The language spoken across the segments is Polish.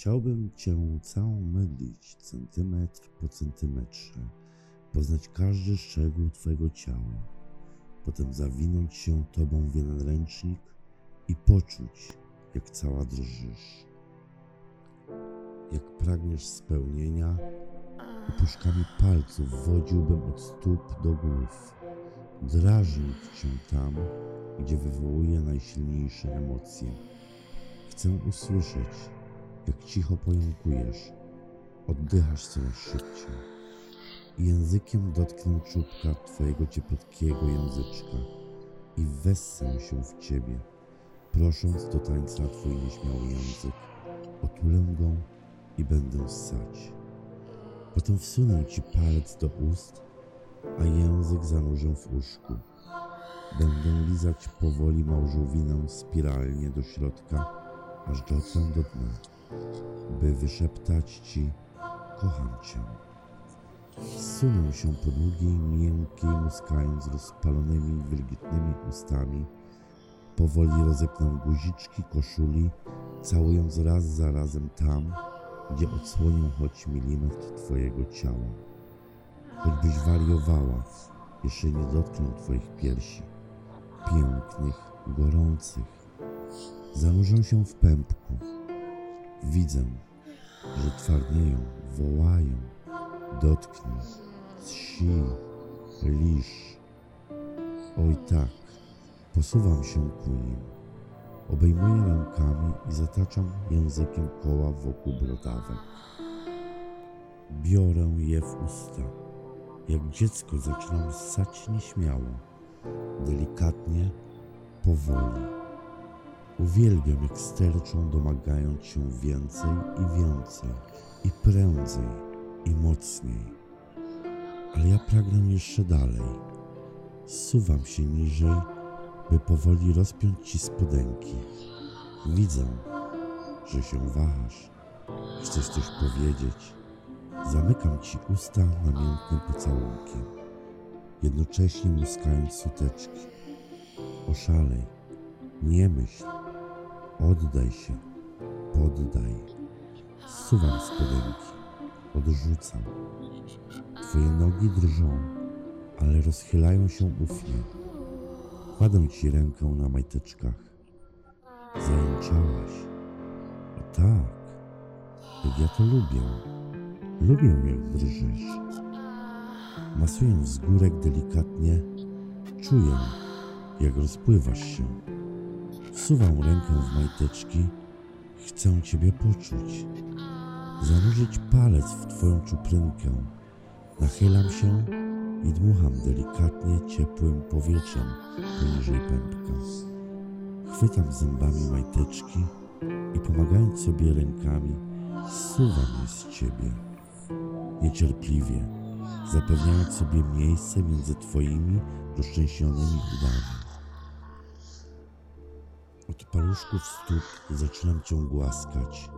Chciałbym Cię całą mydlić centymetr po centymetrze, poznać każdy szczegół Twojego ciała, potem zawinąć się Tobą w jeden ręcznik i poczuć, jak cała drżysz. Jak pragniesz spełnienia, opuszkami palców wodziłbym od stóp do głów, drażnić Cię tam, gdzie wywołuje najsilniejsze emocje. Chcę usłyszeć, jak cicho pojąkujesz, oddychasz coraz szybciej. I językiem dotknę czubka Twojego cieplutkiego języczka i wessę się w Ciebie, prosząc do tańca Twój nieśmiały język. Otulę go i będę ssać. Potem wsunę Ci palec do ust, a język zanurzę w uszku. Będę lizać powoli małżowinę spiralnie do środka, aż dotrę do dna by wyszeptać Ci, kocham Cię. Zsunę się po długiej, miękkiej, muskając rozpalonymi, wilgotnymi ustami. Powoli rozepnę guziczki koszuli, całując raz za razem tam, gdzie odsłonię choć milimetr Twojego ciała. Choćbyś wariowała, jeszcze nie dotknę Twoich piersi, pięknych, gorących. Zanurzę się w pępku, Widzę, że twardnieją, wołają, dotknij, zsi, lisz. Oj tak, posuwam się ku nim, obejmuję rękami i zataczam językiem koła wokół brodawek. Biorę je w usta, jak dziecko zaczynam ssać nieśmiało, delikatnie, powoli. Uwielbiam, jak sterczą, domagając się więcej i więcej, i prędzej, i mocniej. Ale ja pragnę jeszcze dalej. Zsuwam się niżej, by powoli rozpiąć ci spodenki. Widzę, że się wahasz. Chcesz coś powiedzieć. Zamykam ci usta namiętnym pocałunkiem, jednocześnie muskając suteczki. Oszalej, nie myśl, Oddaj się, poddaj. Suwam spodenki, odrzucam. Twoje nogi drżą, ale rozchylają się ufnie. Kładę ci rękę na majteczkach. Zajęczałaś. A tak, ja to lubię. Lubię, jak drżysz. Masuję wzgórek delikatnie, czuję, jak rozpływasz się. Wsuwam rękę w majteczki. Chcę Ciebie poczuć. Zanurzyć palec w Twoją czuprynkę. Nachylam się i dmucham delikatnie ciepłym powietrzem poniżej pępka. Chwytam zębami majteczki i pomagając sobie rękami, zsuwam je z Ciebie. Niecierpliwie, zapewniając sobie miejsce między Twoimi rozczęsionymi udami. Od paluszków stóp zaczynam cię głaskać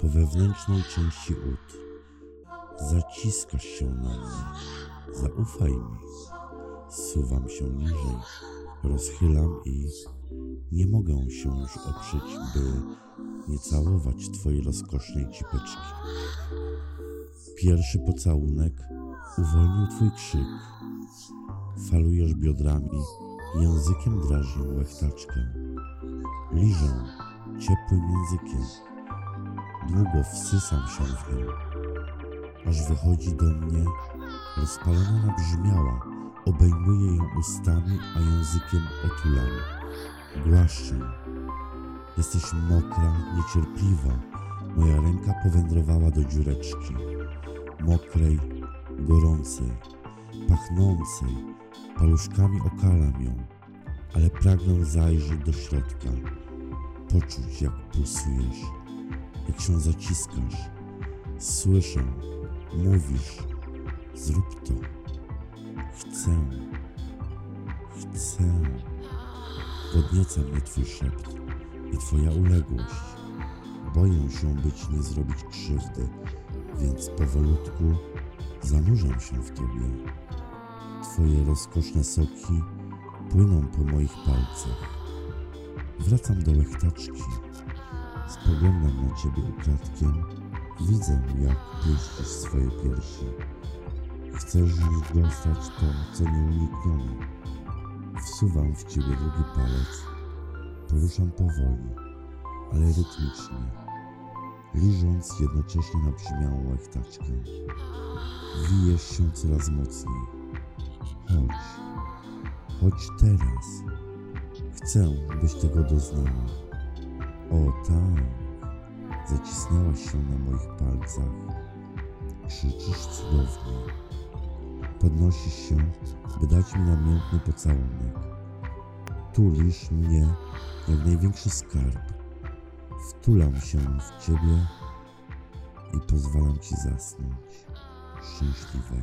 po wewnętrznej części ud. Zaciskasz się na mnie. Zaufaj mi. Suwam się niżej, rozchylam i nie mogę się już oprzeć, by nie całować twojej rozkosznej cipeczki. Pierwszy pocałunek uwolnił twój krzyk. Falujesz biodrami, językiem drażnią łechtaczkę. Liżę ciepłym językiem. Długo wsysam się w nią, aż wychodzi do mnie rozpalona nabrzmiała. Obejmuję ją ustami, a językiem otulam. Głaszczę. Jesteś mokra, niecierpliwa. Moja ręka powędrowała do dziureczki. Mokrej, gorącej, pachnącej. Paluszkami okalam ją, ale pragnę zajrzeć do środka. Poczuć, jak pulsujesz, jak się zaciskasz. Słyszę, mówisz, zrób to. Chcę, chcę. Podnieca mnie Twój szept i Twoja uległość. Boję się być nie zrobić krzywdy, więc powolutku zanurzam się w Tobie. Twoje rozkoszne soki płyną po moich palcach. Wracam do łechtaczki. Spoglądam na Ciebie ukradkiem. Widzę, jak pieścisz swoje piersi. Chcesz już dostać to, co nieuniknione. Wsuwam w Ciebie drugi palec. Poruszam powoli, ale rytmicznie, liżąc jednocześnie nabrzmiałą łechtaczkę. Wijesz się coraz mocniej. Chodź, chodź teraz. Chcę, byś tego doznała. O tak, zacisnęłaś się na moich palcach. Krzyczysz cudownie. Podnosisz się, by dać mi namiętny pocałunek. Tulisz mnie jak największy skarb. Wtulam się w ciebie i pozwalam ci zasnąć szczęśliwej.